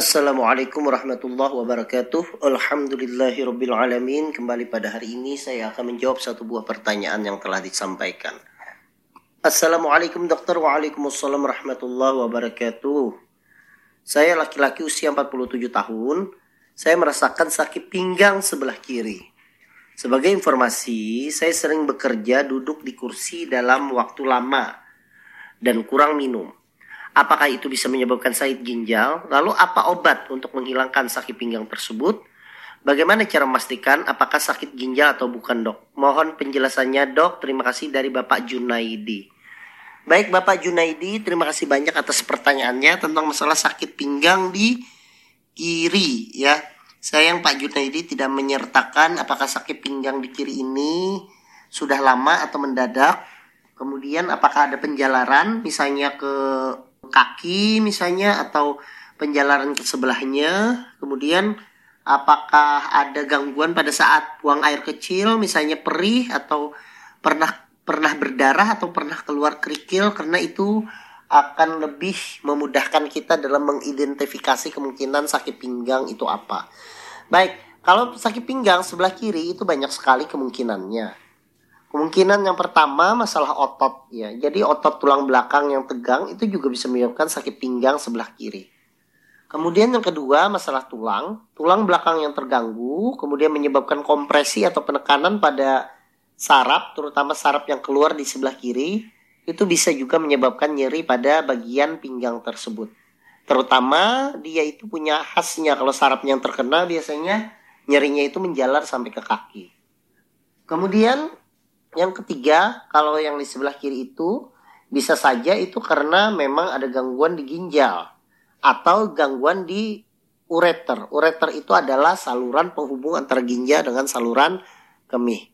Assalamualaikum warahmatullahi wabarakatuh. Alhamdulillahirrabbilalamin Kembali pada hari ini saya akan menjawab satu buah pertanyaan yang telah disampaikan. Assalamualaikum dokter. Waalaikumsalam warahmatullahi wabarakatuh. Saya laki-laki usia 47 tahun. Saya merasakan sakit pinggang sebelah kiri. Sebagai informasi, saya sering bekerja duduk di kursi dalam waktu lama dan kurang minum Apakah itu bisa menyebabkan sakit ginjal? Lalu apa obat untuk menghilangkan sakit pinggang tersebut? Bagaimana cara memastikan apakah sakit ginjal atau bukan dok? Mohon penjelasannya dok. Terima kasih dari Bapak Junaidi. Baik Bapak Junaidi, terima kasih banyak atas pertanyaannya tentang masalah sakit pinggang di kiri ya. Sayang Pak Junaidi tidak menyertakan apakah sakit pinggang di kiri ini sudah lama atau mendadak. Kemudian apakah ada penjalaran misalnya ke kaki misalnya atau penjalanan ke sebelahnya. Kemudian apakah ada gangguan pada saat buang air kecil misalnya perih atau pernah pernah berdarah atau pernah keluar kerikil karena itu akan lebih memudahkan kita dalam mengidentifikasi kemungkinan sakit pinggang itu apa. Baik, kalau sakit pinggang sebelah kiri itu banyak sekali kemungkinannya. Kemungkinan yang pertama masalah otot ya. Jadi otot tulang belakang yang tegang itu juga bisa menyebabkan sakit pinggang sebelah kiri. Kemudian yang kedua masalah tulang, tulang belakang yang terganggu, kemudian menyebabkan kompresi atau penekanan pada saraf, terutama saraf yang keluar di sebelah kiri, itu bisa juga menyebabkan nyeri pada bagian pinggang tersebut. Terutama dia itu punya khasnya kalau sarafnya yang terkena biasanya nyerinya itu menjalar sampai ke kaki. Kemudian yang ketiga, kalau yang di sebelah kiri itu bisa saja itu karena memang ada gangguan di ginjal atau gangguan di ureter. Ureter itu adalah saluran penghubung antara ginjal dengan saluran kemih.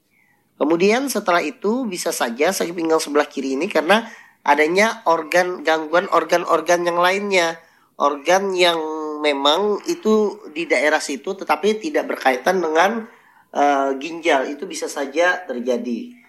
Kemudian setelah itu bisa saja sakit pinggang sebelah kiri ini karena adanya organ gangguan organ-organ yang lainnya. Organ yang memang itu di daerah situ tetapi tidak berkaitan dengan uh, ginjal itu bisa saja terjadi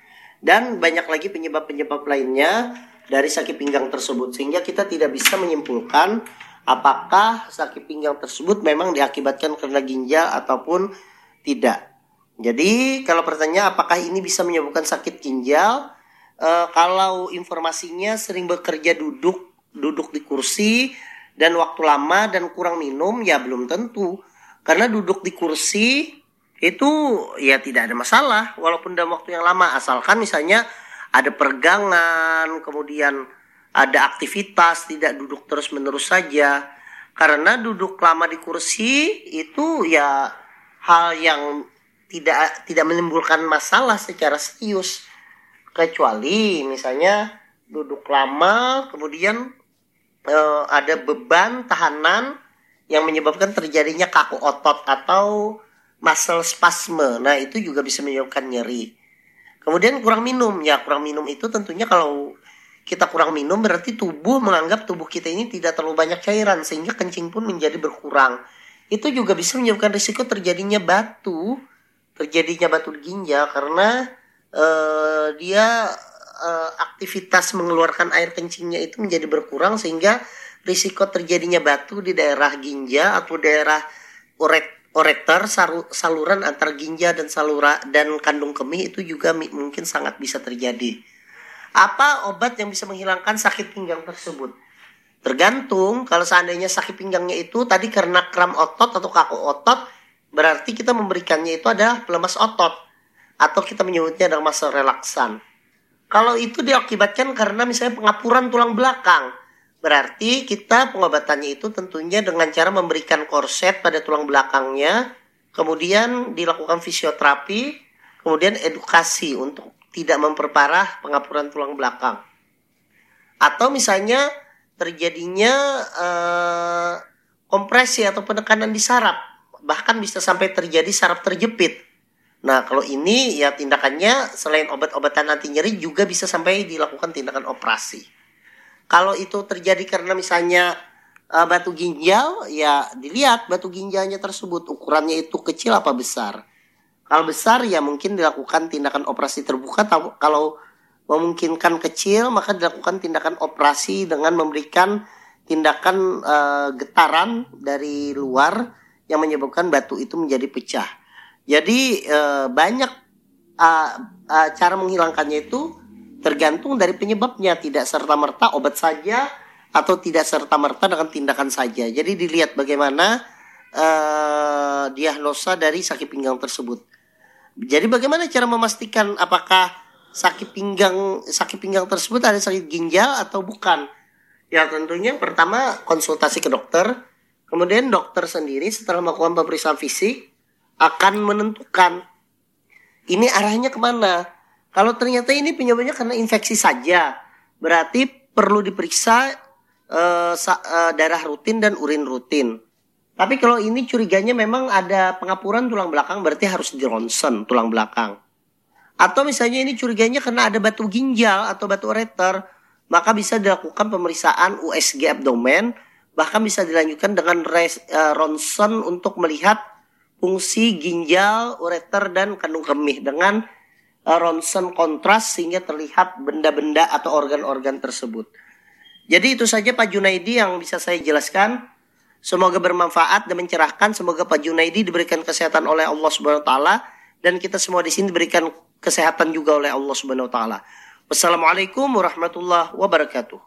dan banyak lagi penyebab-penyebab lainnya dari sakit pinggang tersebut sehingga kita tidak bisa menyimpulkan apakah sakit pinggang tersebut memang diakibatkan karena ginjal ataupun tidak. Jadi kalau pertanyaan apakah ini bisa menyebabkan sakit ginjal? E, kalau informasinya sering bekerja duduk, duduk di kursi dan waktu lama dan kurang minum ya belum tentu. Karena duduk di kursi itu ya tidak ada masalah. Walaupun dalam waktu yang lama asalkan misalnya ada pergangan kemudian ada aktivitas tidak duduk terus menerus saja. Karena duduk lama di kursi itu ya hal yang tidak tidak menimbulkan masalah secara serius. Kecuali misalnya duduk lama kemudian eh, ada beban tahanan yang menyebabkan terjadinya kaku otot atau muscle spasme. Nah, itu juga bisa menyebabkan nyeri. Kemudian kurang minum. Ya, kurang minum itu tentunya kalau kita kurang minum berarti tubuh menganggap tubuh kita ini tidak terlalu banyak cairan sehingga kencing pun menjadi berkurang. Itu juga bisa menyebabkan risiko terjadinya batu, terjadinya batu ginjal karena uh, dia uh, aktivitas mengeluarkan air kencingnya itu menjadi berkurang sehingga risiko terjadinya batu di daerah ginjal atau daerah uret ureter saluran antar ginjal dan salura dan kandung kemih itu juga mungkin sangat bisa terjadi. Apa obat yang bisa menghilangkan sakit pinggang tersebut? Tergantung kalau seandainya sakit pinggangnya itu tadi karena kram otot atau kaku otot, berarti kita memberikannya itu adalah pelemas otot atau kita menyebutnya adalah masa relaksan. Kalau itu diakibatkan karena misalnya pengapuran tulang belakang, Berarti kita pengobatannya itu tentunya dengan cara memberikan korset pada tulang belakangnya, kemudian dilakukan fisioterapi, kemudian edukasi untuk tidak memperparah pengapuran tulang belakang. Atau misalnya terjadinya eh, kompresi atau penekanan di saraf, bahkan bisa sampai terjadi saraf terjepit. Nah, kalau ini ya tindakannya selain obat-obatan anti nyeri juga bisa sampai dilakukan tindakan operasi. Kalau itu terjadi karena misalnya uh, batu ginjal, ya dilihat batu ginjalnya tersebut ukurannya itu kecil apa besar. Kalau besar ya mungkin dilakukan tindakan operasi terbuka. Kalau memungkinkan kecil maka dilakukan tindakan operasi dengan memberikan tindakan uh, getaran dari luar yang menyebabkan batu itu menjadi pecah. Jadi uh, banyak uh, uh, cara menghilangkannya itu tergantung dari penyebabnya, tidak serta merta obat saja atau tidak serta merta dengan tindakan saja. Jadi dilihat bagaimana uh, diagnosa dari sakit pinggang tersebut. Jadi bagaimana cara memastikan apakah sakit pinggang sakit pinggang tersebut ada sakit ginjal atau bukan? Ya tentunya pertama konsultasi ke dokter, kemudian dokter sendiri setelah melakukan pemeriksaan fisik akan menentukan ini arahnya ke mana. Kalau ternyata ini penyebabnya karena infeksi saja, berarti perlu diperiksa uh, uh, darah rutin dan urin rutin. Tapi kalau ini curiganya memang ada pengapuran tulang belakang, berarti harus di ronsen tulang belakang. Atau misalnya ini curiganya karena ada batu ginjal atau batu ureter, maka bisa dilakukan pemeriksaan USG abdomen, bahkan bisa dilanjutkan dengan res, uh, ronsen untuk melihat fungsi ginjal, ureter, dan kandung kemih dengan ronsen kontras sehingga terlihat benda-benda atau organ-organ tersebut. Jadi itu saja Pak Junaidi yang bisa saya jelaskan. Semoga bermanfaat dan mencerahkan. Semoga Pak Junaidi diberikan kesehatan oleh Allah Subhanahu taala dan kita semua di sini diberikan kesehatan juga oleh Allah Subhanahu taala. Wassalamualaikum warahmatullahi wabarakatuh.